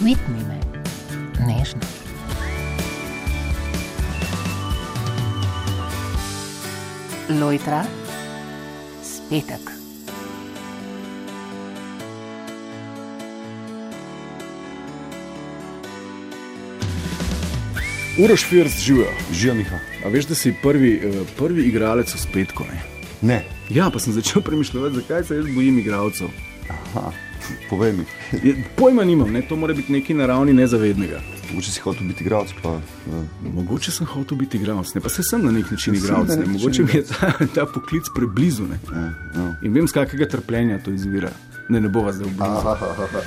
Sweetni me, nežno. Lojtra, spetek. Uroš First živijo. Živijo, Miha. A veš, da si prvi, eh, prvi igralec v spetku? Ne? Ne. Ja, pa sem začel premišljati, zakaj se jaz bojim igralcev. Aha, povej mi. Je, pojma nimam, ne? to mora biti nekaj naravni nezavednega. Mogoče si hotel biti igralec. Pa, uh, Mogoče sem hotel biti igralec, ne pa se sem na nek način igralec. na ne. Mogoče mi je ta, ta poklic preblizu ne? ja, ja. in vem, z kakega trpljenja to izvira. Ne, ne bova zdaj v blizu.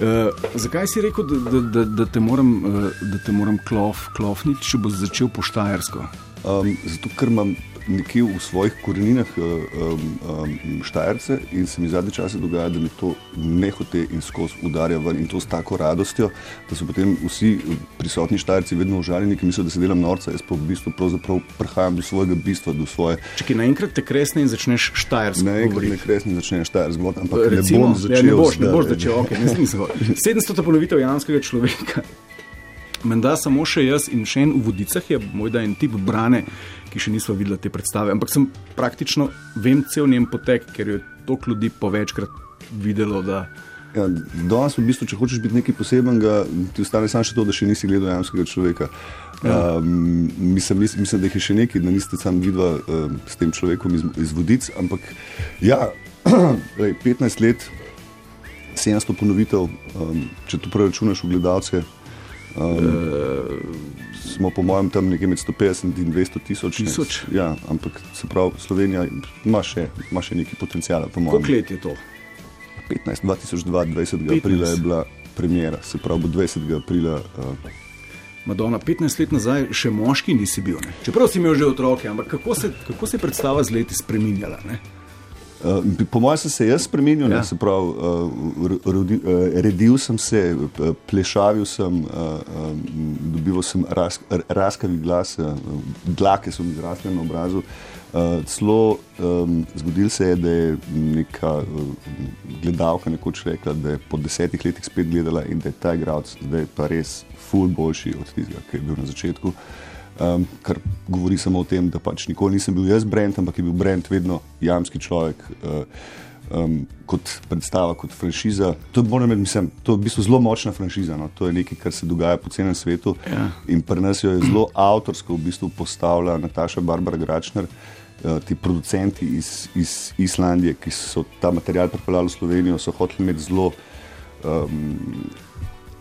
Uh, zakaj si rekel, da, da, da, da te moram, uh, da te moram klof, klofniti, če boš začel po Štajersko? Um, zato, ker imam nekje v svojih koreninah um, um, štajerce in se mi zadnje čase dogaja, da mi to nehote in skozi udarja ven in to s tako radostjo, da so potem vsi prisotni štajerci vedno užaljeni, ki mislijo, da se delam norca, jaz pa v bistvu prihajam do svojega bistva, do svoje. Če naenkrat te kresne in začneš Štajersko Naenkrat ne kresni začneš štajersko govoriti, ampak Recimo, ne bom začel. ja, ne boš, ne boš začel, okay, ne, nisem hotel. 700 ponovitev janskega človeka. Menda samo še jaz in še en v vodicah je moj da en tip brane, ki še nismo videli te predstave. Ampak sem praktično vem cel njen potek, ker jo je toliko ljudi povečkrat videlo. Da... Ja, danes, v bistvu, če hočeš biti nekaj posebenega, ti ostane samo še to, da še nisi gledal jamskega človeka. Ja. Um, mislim, mislim, da jih je še nekaj, da niste sam vidva um, s tem človekom iz, iz vodic. Ampak ja, lej, 15 let, 700 ponovitev, um, če to preračunaš v gledalce. Um, smo po mojem tam nekje med 150 in 200 tisoč. Tisoč? Ja, ampak se pravi, Slovenija ima še, ima še nekaj potencijala, po mojem. Koliko let je to? 15, 2002, 20. 15. aprila je bila premjera, se pravi, bo 20. aprila. Uh, Madonna, 15 let nazaj še moški nisi bil. Ne? Čeprav si imel že otroke, ampak kako se, kako se je predstava z leti spremenjala? Ne? Uh, po mojem sem se jaz spremenil, Ja. ja. se pravi, uh, rodi, uh, redil sem se, uh, plešavil sem, uh, um, dobival sem ras, raskavi glas, uh, dlake so mi zrasle na obrazu. Uh, celo um, zgodil se je, da je neka uh, gledalka nekoč rekla, da je po desetih letih spet gledala in da je ta igralec zdaj pa res ful boljši od tistega, ki je bil na začetku. Um, kar govori samo o tem, da pač nikoli nisem bil jaz Brent, ampak je bil Brent vedno jamski človek. Uh, Um, kot predstava, kot franšiza. To je, moram reči, mislim, to je v bistvu zelo močna franšiza. No? To je nekaj, kar se dogaja po celem svetu. Ja. In pri nas jo je zelo avtorsko v bistvu postavila Nataša Barbara Gračner, uh, ti producenti iz, iz Islandije, ki so ta material pripeljali v Slovenijo, so hoteli imeti zelo. Um,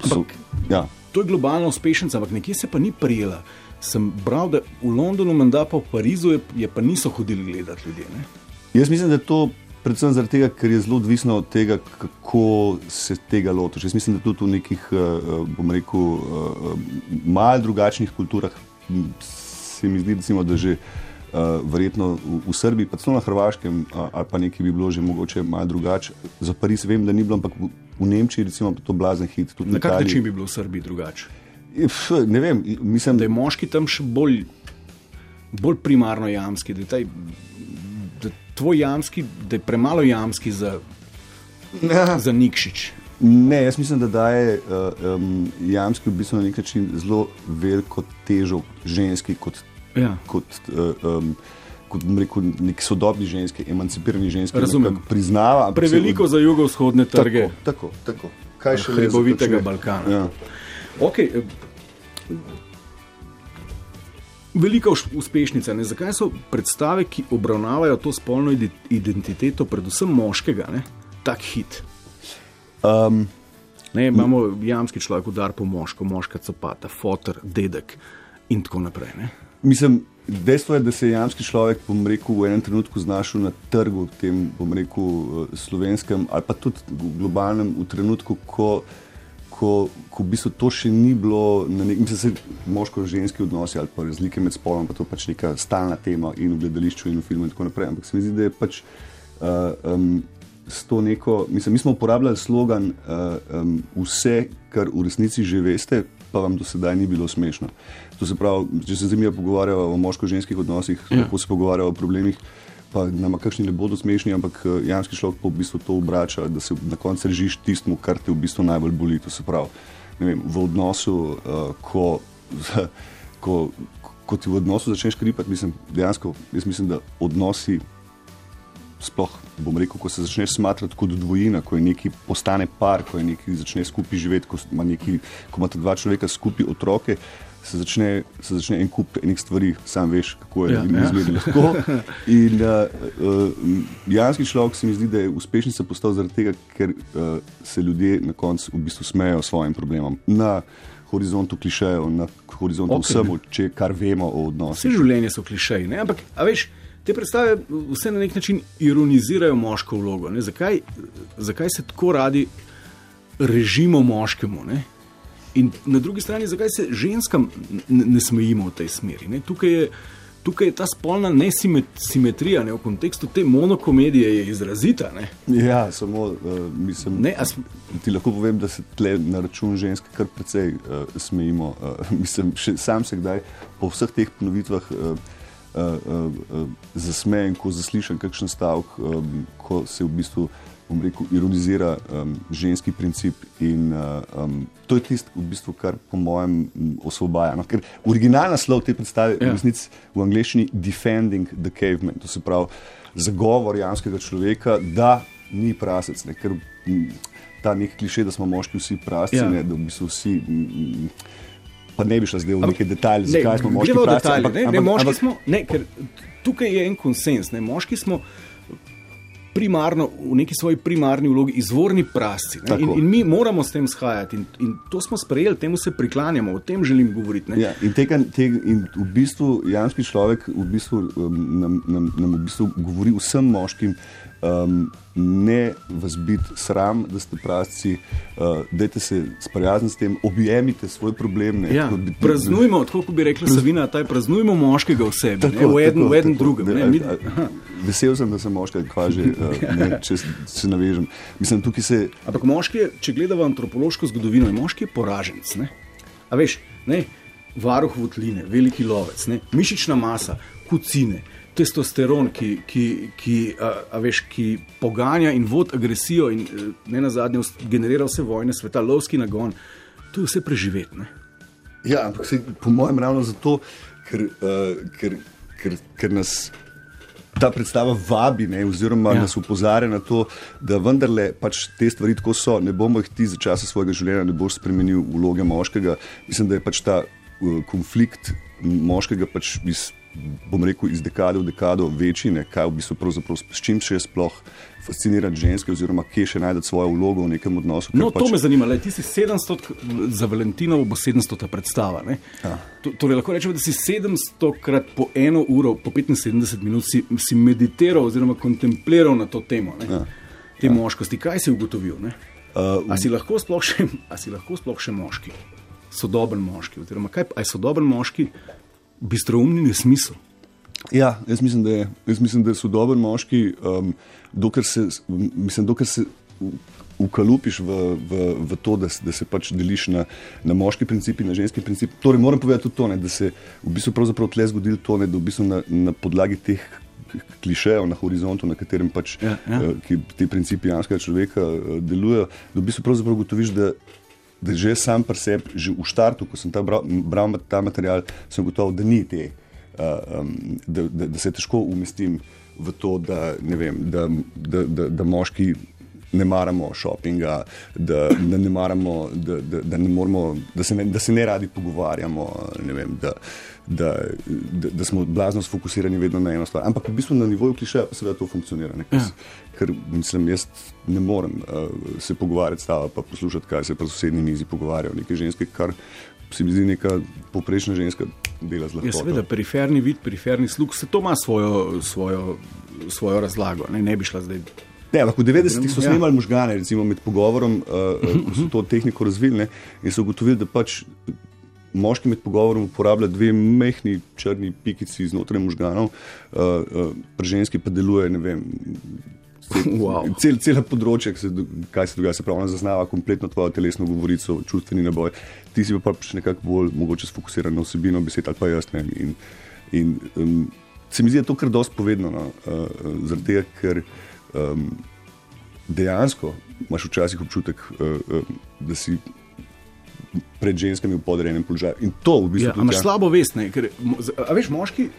so, ja, To je globalna uspešnica, ampak nekje se pa ni prijela. Sem bral, da v Londonu, menda pa v Parizu, je, je pa niso hodili gledati ljudje. Ne? Jaz mislim, da je to predvsem zaradi tega, ker je zelo odvisno od tega, kako se tega lotiš. Jaz mislim, da tudi v nekih, eh, bom rekel, eh, malo drugačnih kulturah se mi zdi, recimo, da že. Uh, verjetno v, v Srbiji, pa celo na Hrvaškem, uh, ali pa nekaj bi bilo že mogoče malo drugače. Za Pariz vem, da ni bilo, ampak v, v Nemčiji recimo, to blazen hit. tudi Na kak način bi bilo v Srbiji drugače? Pf, Ne vem, mislim, Da je moški tam še bolj, bolj primarno jamski, da je, taj, da je tvoj jamski, da je premalo jamski za, Ja. za Nikšič. Ne, jaz mislim, da daje uh, um, jamski v bistvu na nek način zelo veliko težo ženski kot, Ja. kot, uh, um, kot rekel, neki sodobni ženski, emancipirani ženski. Razumem. Priznava. Preveliko za jugovzhodne trge Tako, tako. tako. Kaj še hribovitega Balkana. Ja. Okay. eh, Velika uspešnica. Ne? Zakaj so predstave, ki obravnavajo to spolno ide- identiteto, predvsem moškega, ne? tak hit? Um, Ne, imamo jamski človek, udar po moško, moška copata, fotor, dedek in tako naprej. Ne? Mislim, dejstvo je, da se je jamski človek bom rekel, v enem trenutku znašel na trgu, tem bom rekel, eh, slovenskem ali pa tudi globalnem, v trenutku, ko, ko, ko v bistvu to še ni bilo, nek, mislim, se moško-ženski odnosi ali pa razlike med spolom, pa to pač neka stalna tema in v gledališču in v filmu in tako naprej. Ampak se mi zdi, da je pač. Uh, um, s to neko, mislim, mi smo uporabljali slogan uh, um, vse, kar v resnici že veste, pa vam do sedaj ni bilo smešno. To se pravi, če se z njimi pogovarjamo o moško-ženskih odnosih, ja. lahko se pogovarjamo o problemih, pa nam kakšni ne bodo smešni, ampak uh, jamski človek pa v bistvu to obrača, da se na koncu režiš tistmu, kar te v bistvu najbolj boli. To se pravi, vem, v odnosu, uh, ko, ko, ko ti v odnosu začneš kripati, mislim, dejansko, jaz mislim, da odnosi sploh, bom rekel, ko se začneš smatrati kot dvojina, ko je neki postane par, ko je neki začne skupaj živeti, ko ima neki, ko imate dva človeka skupaj otroke. Se začne, se začne en kup enih stvari, sam veš, kako je Ja, ja, ja. izgledalo. Lahko. In uh, uh, janski človek se mi zdi, da je uspešnica postal zaradi tega, ker uh, se ljudje na koncu v bistvu smejejo svojim problemom. Na horizontu klišejev, na horizontu Ok. okay. vsemu, če, kar vemo o odnosih. Vse življenje so klišeji, ne? ampak veš, te predstave vse na nek način ironizirajo moško vlogo. Ne? Zakaj, zakaj se tako radi režimo moškemu? Ne? In na drugi strani, zakaj se ženskam ne, smejimo v tej smeri? Ne? Tukaj je. Tukaj je ta spolna nesimetrija ne, v kontekstu te monokomedije je izrazita. Ne? Ja, samo uh, mislim, Ne, a sm- ti lahko povem, da se tle na račun ženske kar precej uh, smejimo. Uh, mislim, še sam se kdaj po vseh teh ponovitvah uh, zasmejem, ko zaslišim kakšen stavek, um, ko se v bistvu. bom Rekel, ironizira um, ženski princip, in uh, um, to je tisto, v bistvu, kar po mojem m, osvobaja. No? Ker originalna slov te predstave Ja. je v resnici v angleščini Defending the Caveman, to se pravi zagovor janskega človeka, da ni prasec. Ne? Ker m, ta nek kliše, da smo moški vsi prasci, Ja. ja. da v bistvu vsi. m, Pa ne bi šla zdaj v neke detajle, Ne, zakaj smo moški prasci. detajle, ampak- ne, ne, ampak- moški ampak- smo, ne, ker tukaj je en konsens. Ne, moški smo primarno, v neki svoji primarni vlogi izvorni prasci. Ne, in, in mi moramo s tem shajati. In, in to smo sprejeli, temu se priklanjamo, o tem želim govoriti. Ne. Ja, in, tega, tega, in v bistvu janski človek v bistvu, um, nam, nam, nam v bistvu govori vsem moškim, um, ne vas biti sram, da ste prasci, uh, dajte se sprijazniti s tem, objemite svoj problem. Ne, Ja, bi- praznujmo, tako kot bi rekla Savina, taj praznujmo moškega v sebi, ne, v eden, v eden drugem. Da, Ne, mi, a- Vesel sem, da sem moški, kvaže, ne, če se navežem. Mislim, se Ampak moški, je, če gledamo antropološko zgodovino, je moški je poraženec. Ne? A veš, ne? varuh votline, veliki lovec, ne? mišična masa, kucine, testosteron, ki, ki, ki, a, a veš, ki poganja in vod agresijo, in eh, ne na zadnje generira vse vojne sveta, lovski nagon. To je vse preživeti. ne. Ja, ampak se, po mojem ravno zato, ker, uh, ker, ker, ker nas ta predstava vabi, ne, oziroma Ja. ja. nas upozarja na to, da vendarle pač te stvari tako so. Ne bomo jih ti za časa svojega življenja ne boš spremenil vloge moškega. Mislim, da je pač ta uh, konflikt moškega pač iz, bom rekel, iz dekade v dekado večji, ne, kaj v bistvu pravzaprav, s čim še sploh fascinirati ženske, oziroma kje še najti svojo vlogo v nekem odnosu. No, to pač, me zanima. Le, ti si 700, za Valentinovo bo 700 predstava. Ja. To, torej, lahko rečemo, da si 700 krat po eno uro, po 75 minut si, si meditiral oziroma kontempliral na to temo. Ne? Ja. Te moškosti, kaj si ugotovil? Ne? Uh, A si lahko sploh še, a si lahko sploh še moški, sodoben moški? Oziroma, kaj, je sodoben moški bistroumni nesmisel? Ja, jaz mislim, da je, jaz mislim, da so dobri moški, um, dokler se, mislim, dokler se ukalupiš v, v, v to, da, se- da se pač deliš na, na moški princip in na ženski princip. Torej, moram povedati tudi to, ne, da se v bistvu pravzaprav tle zgodilo to, ne, da v bistvu na, na podlagi teh klišejev na horizontu, na katerem pač Ja, ja. eh, ti principi janskega človeka eh, delujejo, da v bistvu pravzaprav ugotoviš, da da že sam pri sebi, že v štartu, ko sem ta bral, bral ta material, sem gotovo, da ni te, uh, um, da, da, da se težko umestim v to, da, vem, da, da, da, da moški ne maramo šopinga, da, da ne maramo, da, da, da, ne moramo, da, se ne, da se ne radi pogovarjamo, ne vem, da, da, da, da smo blazno sfokusirani vedno na eno stvar. Ampak v bistvu na nivoju klišeja pa seveda to funkcionira. Ne? Ker, ker mislim, jaz ne morem uh, se pogovarjati s tabo, pa poslušati, kaj se pri sosednji mizi pogovarjajo. Neke ženske, kar se mi zdi neka poprečna ženska dela z Ja, lahkoto. seveda, periferni vid, periferni slug, vse to ima svojo, svojo, svojo razlago. Ne, ne bi šla zdaj. Ne, ampak v 90-ih so Ja. snemali možgane, recimo med pogovorom, uh, ko so to tehniko razvili ne, in so ugotovili, da pač moški med pogovorom uporablja dve mehki črni pikici znotraj možganov, uh, uh, pri ženski pa deluje, ne vem. Wow. Cel, cela področja, se, kaj se dogaja, se pravi, zaznava kompletno tvojo telesno govorico, čustveni naboj. Ti si pa pač nekako bolj mogoče sfokusiran na vsebino besed ali pa jaz ne. In, in um, se mi zdi, da je to kar dosti povedano, no? uh, uh, zaradi tega, ker um, dejansko imaš včasih občutek, uh, uh, da si pred ženskami v podrejenem položaju. In to v bistvu Ja, imaš tudi, slabo vest. Ne? Ker, a veš, moški,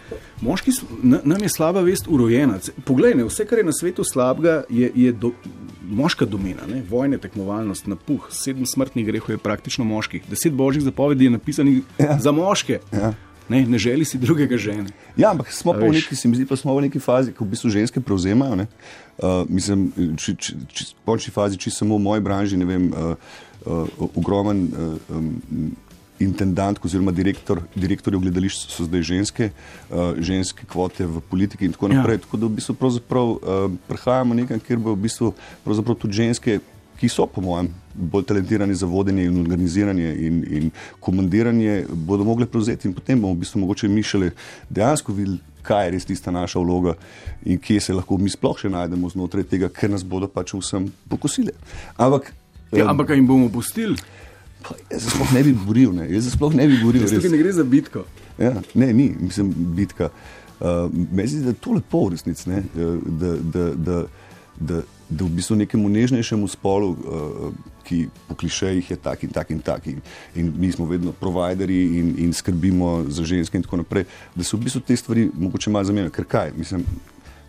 moški, s- na- nam je slaba vest urojena. Poglej, ne, vse, kar je na svetu slabega, je, je do, moška domena. Ne? Vojne, tekmovalnost, napuh, sedem smrtnih grehov je praktično moških. Deset božjih zapovedi je napisanih ja. za moške. Ja. Ne, ne želi si drugega žene. Ja, ampak smo pa v neki, se mi zdi, pa smo v neki fazi, ko v bistvu ženske prevzemajo. ne. Uh, mislim, či, či, či, v končni fazi, če samo v moji branži, ne vem, uh, uh, ogromen uh, um, intendant oziroma direktor, direktorjev gledališč so zdaj ženske, uh, ženske kvote v politiki in tako Ja. naprej. Tako da v bistvu pravzaprav, uh, prehajamo nekam, kjer bo v bistvu tudi ženske, ki so po mojem bolj talentirani za vodenje in organiziranje in, in komandiranje, bodo mogle prevzeti in potem bomo v bistvu mogoče mi šele dejansko videli, kaj je res tista naša vloga in kje se lahko mi sploh še najdemo znotraj tega, ker nas bodo pač vsem pokosili. Ampak, Ja, em, ampak jim bomo pustili, jaz se sploh ne bi boril, ne. jaz se sploh ne bi boril. tukaj ne gre za bitko. Ja, ne, ni, mislim, bitka. Uh, Meni se zdi, da je to lepo v resnici, eh, da, da, da, da, da v bistvu nekemu nežnejšemu spolu, uh, ki po klišejih je tak in tak in tak, in, in mi smo vedno providerji in, in skrbimo za ženske in tako naprej, da se v bistvu te stvari mogoče malo zamenjajo. Ker kaj, mislim,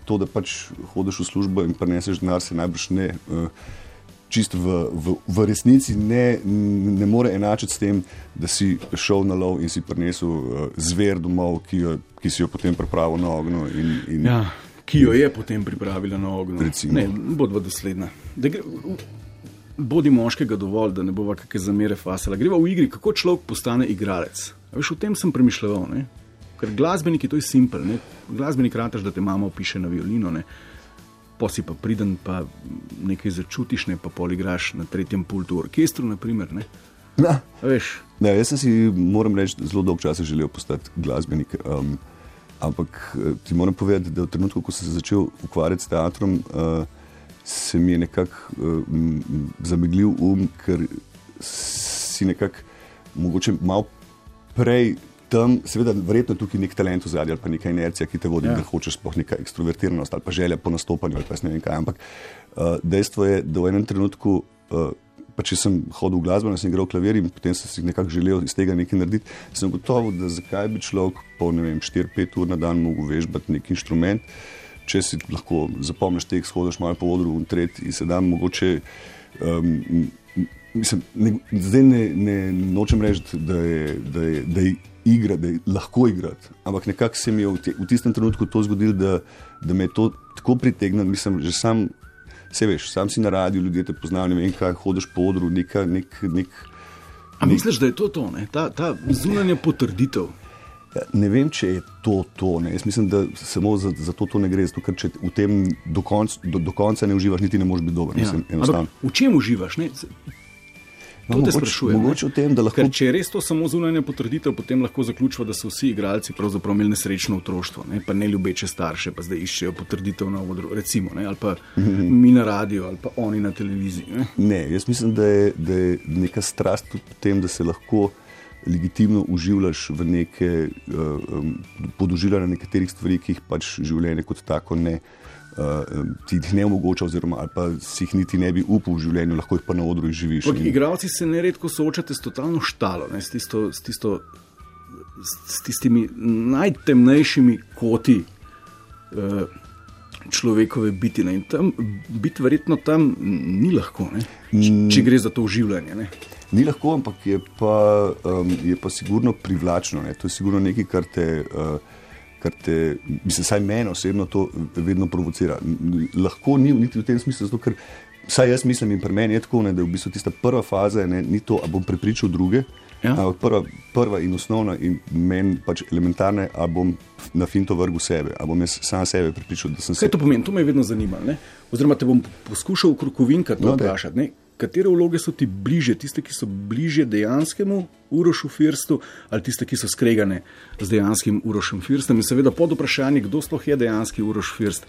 to, da pač hodiš v službo in preneseš denar, se najbrž ne. Uh, Čist v, v, v resnici ne, ne more enačiti s tem, da si šel na lov in si prinesel uh, zver domov, ki, jo, ki si jo potem pripravil na ognju. In, in, Ja, ki jo je potem pripravila na ognju. Ne, bodva dosledna. Da Gre, bodi moškega dovolj, da ne bova kakšne zamere fasala. Greva v igri, kako človek postane igralec. A veš, o tem sem premišljal. Ne? Ker glasbenik je to je simpel. Ne? Glasbenik rataš, da te mama opiše na violino. Ne? Pa si pa priden, pa nekaj začutiš, ne pa pol igraš na tretjem pultu v orkestru. Naprimer, ne? Na, veš, ne, jaz sem si, moram reči, zelo dolgo časa želel postati glasbenik. Um, ampak eh, ti moram povedati, da v trenutku, ko sem se začel ukvarjati s teatrom, uh, se mi je nekako uh, zameglil um, ker si nekako mogoče malo prej. Tam, seveda, verjetno je tukaj nek talent v zadnji ali pa neka inercija, ki te vodi, Ja. da hočeš sploh neka ekstrovertiranost ali pa želja po nastopanju ali pa ne vem kaj. Ampak uh, dejstvo je, da v enem trenutku, uh, pa če sem hodil v glasbo, sem igral klavir in potem sem si nekako želel iz tega nekaj narediti, sem gotovo, da zakaj bi človek po 4-5 ur na dan mogel vežbati nek inštrument, če si lahko zapomniš tek, shodiš malo po odru in tretji in se dan mogoče. Um, Mislim, ne, zdaj ne, ne nočem reči, da je, da, je, da je igra, da je lahko igrati, ampak nekako se mi je v, te, v tistem trenutku to zgodilo, da, da me je to tako pritegnilo. Mislim, že sam, se veš, sam si na radiju, ljudje te poznajo, ne vem kaj, hodiš po odru, neka, nek, nek, a misliš, da je to to, ne? ta, ta zunanja potrditev? Ja, Ne vem, če je to to. Ne. Jaz mislim, da samo za, za to, to ne gre. Zato, ker če v tem do, konc, do, do konca ne uživaš, niti ne moreš biti dober. Mislim, Ja. enostavno. Ampak v čem uživaš? Ne? No, To te mogoče- sprašujem. mogoče v tem, da lahko- Ker če je res to samo zunanja potrditev, potem lahko zaključimo, da so vsi igralci pravzaprav imeli nesrečno otroštvo, ne? pa ne ljubeče starše, pa zdaj iščejo potrditev na odru, recimo, ne? ali pa mi na radiju, ali pa oni na televiziji. Ne? Ne, jaz mislim, da je, da je neka strast tudi v tem, da se lahko legitimno uživaš v neke uh, um, podoživljanja nekaterih stvari, ki jih pač življenje kot tako ne. Um, ti jih ne omogoča, oziroma pa si jih niti ne bi upal v življenju, lahko jih pa na odru živiš. Ampak igralci se neredko soočate s totalno štalo, ne? s, tisto, s, tisto, s, tistimi najtemnejšimi koti uh, človekove biti. Ne? In tam biti verjetno tam ni lahko, ne? Č, če gre za to uživanje. Ne? Ni lahko, ampak je pa, um, je pa sigurno privlačno. Ne? To je sigurno nekaj, kar te, uh, kar te, mislim, saj meni osebno to vedno provocira. Lahko ni niti v tem smislu, zato, ker vsaj jaz mislim in pri meni je tako, ne, da je v bistvu tista prva faza, ne, ni to, a bom prepričal druge. Ja. Ampak prva, prva in osnovna in meni pač elementarna, a bom na finto vrgel sebe, a bom jaz sam sebe prepričal, da sem se Kaj to pomeni? To me je vedno zanimalo. ne. Oziroma, te bom poskušal krokovinka to No, vprašati. Katere vloge so ti bliže, tiste, ki so bliže dejanskemu Urošu Firstu, ali tiste, ki so skregane z dejanskim Urošem Firstom? In seveda pod vprašanje, kdo sploh je dejanski Uroš First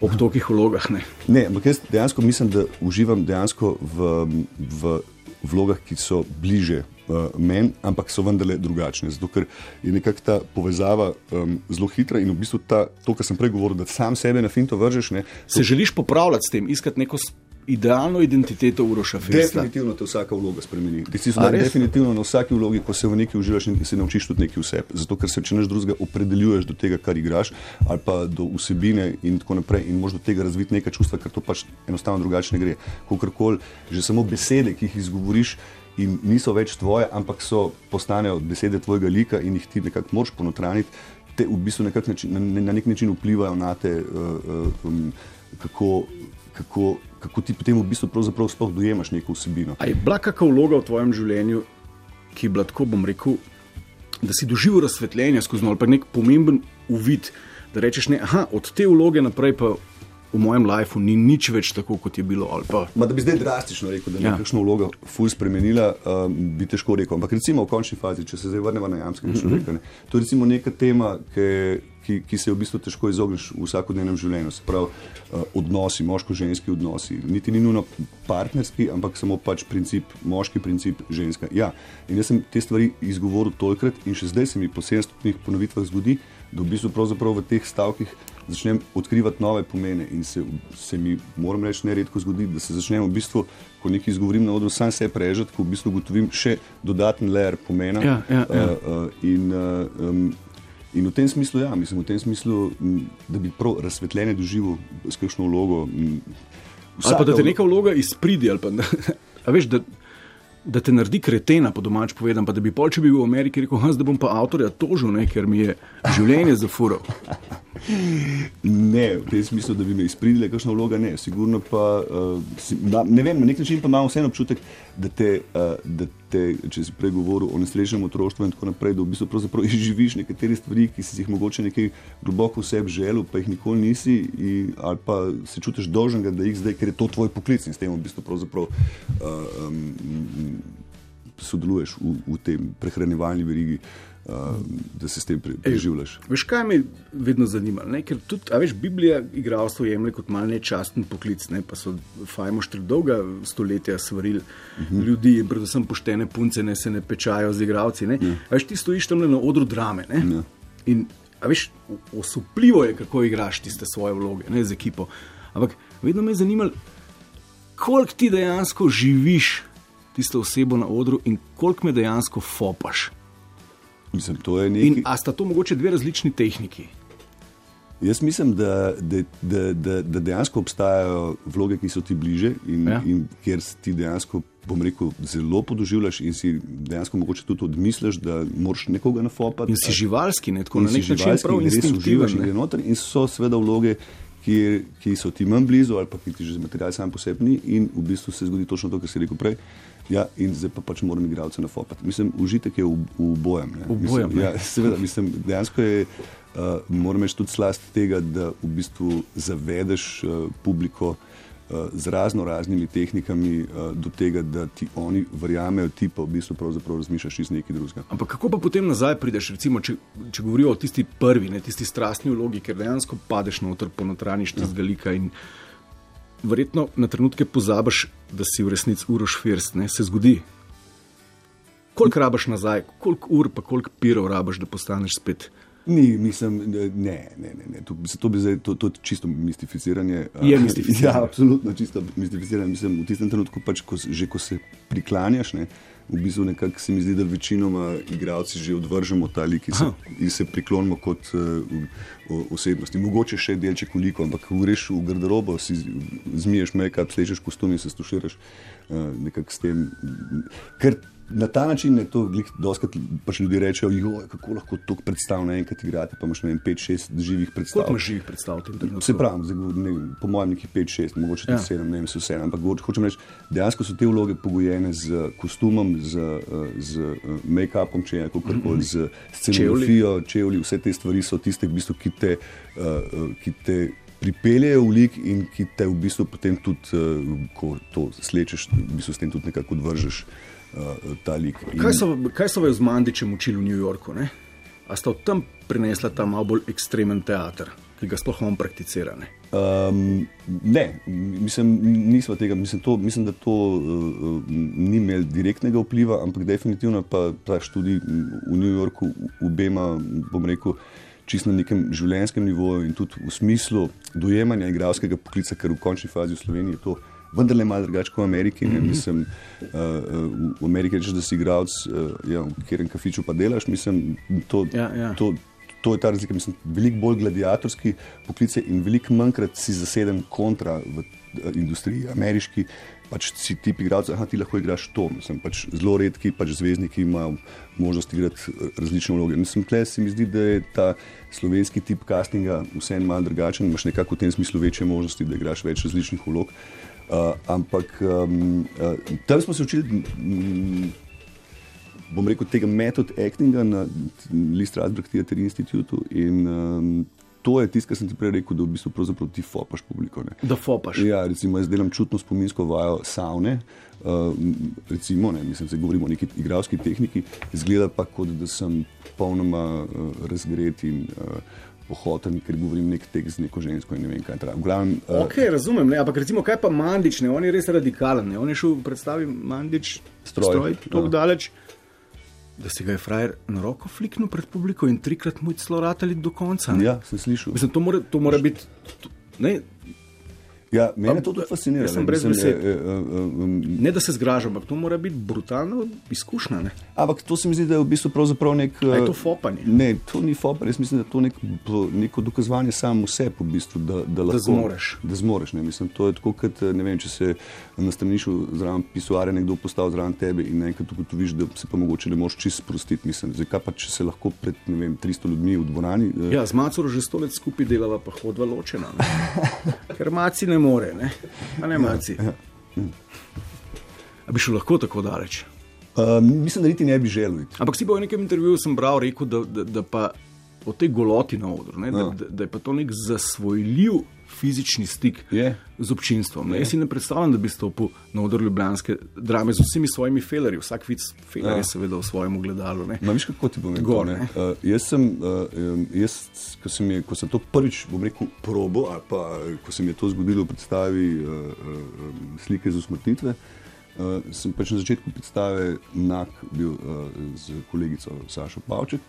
ob tokih vlogah. Ne? Ne, ampak jaz dejansko mislim, da uživam dejansko v, v vlogah, ki so bliže uh, meni, ampak so vendarle drugačne. Zato ker je nekako ta povezava um, zelo hitra in v bistvu ta, to, kar sem prej govoril, da sam sebe na finto vržeš. Ne, Se želiš popravljati s tem, iskati neko idealno identiteto Uroša Festa. Definitivno te vsaka vloga spremeni. Ti si zdaj definitivno na vsaki vlogi, ko se v neki uživaš in se naučiš tudi nekaj vseb. Zato, ker se če neš drugega opredeljuješ do tega, kar igraš, ali pa do vsebine in tako naprej, in možeš do tega razviti neka čustva, ker to pač enostavno drugače ne gre. Kakorkoli, že samo besede, ki jih izgovoriš. In niso več tvoje, ampak so postanejo besede tvojega lika in jih ti nekako moraš ponotraniti, te v bistvu nekak način, na, na nek način vplivajo na te, uh, um, kako, kako, kako ti potem v bistvu pravzaprav sploh dojemaš neko vsebino. A je bila kakšna vloga v tvojem življenju, ki je bila tako, bom rekel, da si doživel razsvetljenje skozi ali pa nek pomemben uvid, da rečeš, ne, aha, od te vloge naprej pa v mojem lifeu ni nič več tako, kot je bilo. Pa, Ma, da bi zdaj drastično rekel, da je Ja. nekakšna vloga ful spremenila, um, bi težko rekel. Ampak recimo v končni fazi, če se zdaj vrnemo na jamskega Mhm. človeka, ne, to je recimo neka tema, ki, ki, ki se v bistvu težko izogneš v vsakodnevnem življenju. Se pravi, uh, odnosi, moško-ženski odnosi. Niti ni nujno partnerski, ampak samo pač princip, moški princip, ženska. Ja. In jaz sem te stvari izgovoril tolikrat in še zdaj se mi po 700 ponovitvah zgodi, da v bistvu pravzaprav v teh stavkih začnem odkrivati nove pomene in se, se mi, moram reči, neredko zgodi, da se začnem v bistvu, ko nekaj izgovorim na odru, sam se prežati, ko v bistvu ugotovim še dodaten layer pomena. Ja, ja, ja. Uh, uh, in, uh, um, in v tem smislu, ja, mislim, v tem smislu, m, da bi prav razsvetljenje doživel s kakšno vlogo. ali pa da te neka vloga izpridi, ali pa da, a veš, da, da te naredi kretena, po domač povedano, pa da bi pol, če bi bil v Ameriki rekel, "Ha, zdaj bom pa avtorja tožil, ne, ker mi je življenje zafural. Ne, v tem smislu, da bi me izpridile, kakšna vloga ne. Sigurno pa, uh, si, na, ne vem, na nek način pa imam vseeno občutek, da te, uh, da te, če si prej govoril o nesrečnem otroštvu in tako naprej, da v bistvu pravzaprav izživiš nekatere stvari, ki si jih mogoče nekaj globoko v sebi želel, pa jih nikoli nisi, in, ali pa se čutiš dolžen, da jih zdaj, ker je to tvoj poklic in s tem v bistvu pravzaprav uh, um, sodeluješ v, v tem prehranjevalni verigi. Uh, da se s tem pre- preživljaš. Veš, kaj me vedno zanima? Ne? Ker tudi, a veš, Biblija igralstvo jemlje kot mal nečasten poklic, ne? pa so fajmoštri dolga stoletja svarili uh -huh. ljudi in predvsem poštene punce ne se ne pečajo z igralci. Ne? A Veš, ti stojiš tam na odru drame. Ne? Ja. In, a veš, osupljivo je, kako igraš tiste svoje vloge ne, z ekipo. Ampak vedno me je zanimalo, koliko ti dejansko živiš tisto osebo na odru in koliko me dejansko fopaš. Mislim, to je In nekaj. a sta to mogoče dve različni tehniki? Jaz mislim, da, da, da, da, da dejansko obstajajo vloge, ki so ti bliže in, Ja. in kjer ti dejansko, bom rekel, zelo podoživljaš in si dejansko mogoče tudi odmisliš, da moraš nekoga nafopati. In si živalski, ne tako in na nek način prav in res uživaš in gre noter. In so seveda vloge, ki, ki so ti manj blizu ali pa ki ti že material sam posebni in v bistvu se zgodi točno to, kar si rekel prej. Ja, in zdaj pa pač moram igralce nafopati. Mislim, užitek je v, v bojem. ne. V bojem, Mislim, ne. ja, seveda, mislim, dejansko je, uh, moram reči, tudi slast tega, da v bistvu zavedeš uh, publiko uh, z razno raznimi tehnikami uh, do tega, da ti oni verjamejo, ti pa v bistvu pravzaprav razmišljaš iz nekaj drugega. Ampak kako pa potem nazaj prideš, recimo, če, če govorijo o tisti prvi, ne, tisti strastni vlogi, ker dejansko padeš noter, ponotraniš tistega lika in verjetno na trenutke pozabiš, da si v resnici uroš first, ne, se zgodi. Koliko rabaš nazaj, koliko ur, pa koliko pirov rabaš, da postaneš spet. Ni, mislim, ne, ne, ne, ne. To, to, bi zdaj, to, to je čisto mistificiranje. Je mistificiranje. Ja, absolutno čisto mistificiranje. Mislim, v tistem trenutku, pač, ko, že ko se priklanjaš, ne, v bistvu nekako se mi zdi, da večinoma igralci že odvržemo ta lik in se, in se priklonimo kot uh, osebnosti. Mogoče še delček koliko, ampak ko greš v garderobo, si zmiješ make-up, slečeš kostum in se stuširaš uh, nekako s tem. Ker na ta način je to, doskrat pač ljudje rečejo, joj, kako lahko to predstav naenkrat igrate, pa imaš ne vem, 5-6 živih predstav. Koliko imaš živih predstav? Se pravi, ne, po mojem, nekih 5-6, mogoče Ja. tudi 7, ne vem, se vse. Ampak hočem reči, dejansko so te vloge pogojene z kostumom, z, eh, z eh, make-upom, če je kako koli, z scenografijo, čevlji, vse te stvari so tiste, v bistvu, ki te. eh, ki te Pripeljejo v lik in ki te v bistvu potem tudi, uh, ko to slečeš, v bistvu s tem tudi nekako odvržeš uh, ta lik. In, Kaj so, kaj so vas z Mandičem učili v New Yorku? Ne? A sta od tam prinesla ta malo bolj ekstremen teater, ki ga sploh on prakticira? Ne? Um, ne, mislim, nismo tega, mislim, to, mislim da to uh, ni imel direktnega vpliva, ampak definitivno pa ta študij v New Yorku obema, bom rekel, čisto na nekem življenjskem nivoju in tudi v smislu dojemanja igralskega poklica, ker v končni fazi v Sloveniji je to vendar le malo drugače kot v Ameriki. Ne? Mislim, uh, v Ameriki rečeš, da si igralec, uh, ja, v katerem kafiču pa delaš. Mislim, to, Ja, ja. To, to je ta razlika. Mislim, veliko bolj gladiatorski poklice in veliko manjkrat si zaseden kontra v industriji, ameriški. Pač si ti igralec, ah, ti lahko igraš to. Mislim, pač zelo redki pač zvezdniki imajo možnost igrati eh, različne vloge. Mislim, tle se mi zdi, da je ta slovenski tip castinga vseeno malo drugačen. Imaš nekako v tem smislu večje možnosti, da igraš več različnih vlog. Uh, ampak um, uh, tam smo se učili, mm, bom rekel, tega metod actinga na Lee Strasberg Theatre Institutu. In um, to je tisto, kar sem ti prej rekel, da v bistvu pravzaprav ti fopaš publiko. Ne. Da fopaš. Ja, recimo, jaz delam čutno spominsko vajo savne. Uh, recimo, ne, mislim, da govorimo o neki igralski tehniki, izgleda pa kot da sem popolnoma uh, razgret in uh, pohoten, ker govorim nek tekst z neko žensko in ne vem, kaj. Glavnem, uh, Ok, razumem, ne? ampak recimo, kaj pa Mandič, ne? on je res radikalen. Ne? On je šel v predstavi Mandič, Stroj, stroj tako ja. daleč, da si ga je frajer na roko fliknil pred publiko in trikrat mu je celo ratali do konca. ne. ja, sem slišal. Mislim, to mora, to mora biti. to- Ne, Ja, mene to tudi fascinira. jaz sem brez besed. eh, eh, um, ne da se zgražam, ampak to mora biti brutalna izkušnja. Ne? Ampak to se mi zdi, da je v bistvu pravzaprav nek. A je eh, to fopanje? Ne, to ni fopanje. Jaz mislim, da je to nek, neko dokazovanje samo vse, v bistvu, da, da, lahko, zmoreš. Da zmoreš ne. mislim, to je tako, kot eh, vem, če se na stranišču zraven pisuarja nekdo postavi zraven tebe in naenkrat ugotoviš, da se pa mogoče ne moreš čist sprostiti. Mislim, zakaj pa če se lahko pred vem, 300 ljudmi v dvorani. eh, Ja, z Macoro že sto let skupaj delava, pa hodva ločena. Ne? Ker Maci ne more, ne? a ne Maci. A bi šel lahko tako daleč? Uh, mislim, da niti ne bi želel. Ampak si bo v nekem intervjuju sem bral, rekel, da, da, da pa o tej goloti na odru, ne, da, Ja. da, da je pa to nek zasvojljiv fizični stik Je. z občinstvom. Ne. Jaz si ne predstavljam, da bi stopil na odr ljubljanske drame z vsemi svojimi felerji. Vsak vid feler Ja. je seveda v svojem ogledalu. Ne. Ma, viš, kako ti bom rekel? Gor, ne? ne. Uh, jaz sem, uh, jaz, ko, sem je, ko sem to prvič, bom rekel, probo, ali pa ko se mi je to zgodilo v predstavi uh, uh, slike za usmrtitve, uh, sem pač na začetku predstave nak bil uh, z kolegico Sašo Pavček.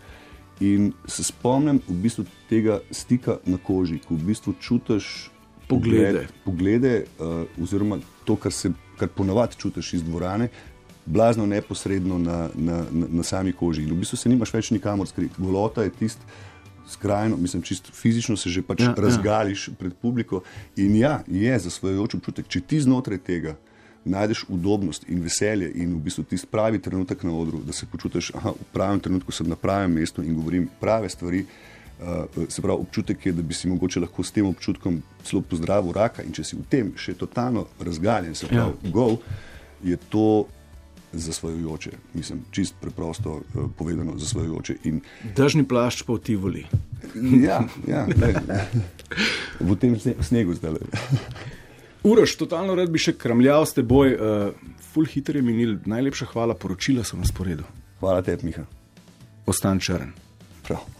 In se spomnim v bistvu tega stika na koži, ko v bistvu čutiš Poglede. pogled, poglede uh, oziroma to, kar, se, kar ponavadi čutiš iz dvorane, blazno neposredno na, na, na, na sami koži. In v bistvu se nimaš več nikamor skriti. Golota je tisti. Skrajno, mislim, čisto fizično se že pač Ja, ja, razgališ ja. pred publiko. In ja, je zasvojujoč občutek, če ti znotraj tega najdeš udobnost in veselje in v bistvu tisti pravi trenutek na odru, da se počutiš, da v pravem trenutku sem na pravem mestu in govorim prave stvari. Uh, se pravi, občutek je, da bi si mogoče lahko s tem občutkom celo pozdravil raka, in če si v tem še totalno razgaljen, se pravi, ja. gol, je to zasvojujoče. Mislim, čist preprosto uh, povedano, zasvojujoče. In Držni plašč pa v Tivoli. ja, ja ne, v tem sne- snegu zdaj. Uroš, totalno rad bi še kramljal s teboj, uh, full hitro je minil, najlepša hvala, poročila so na sporedu. Hvala tebi, Miha. Ostan črn. Prav.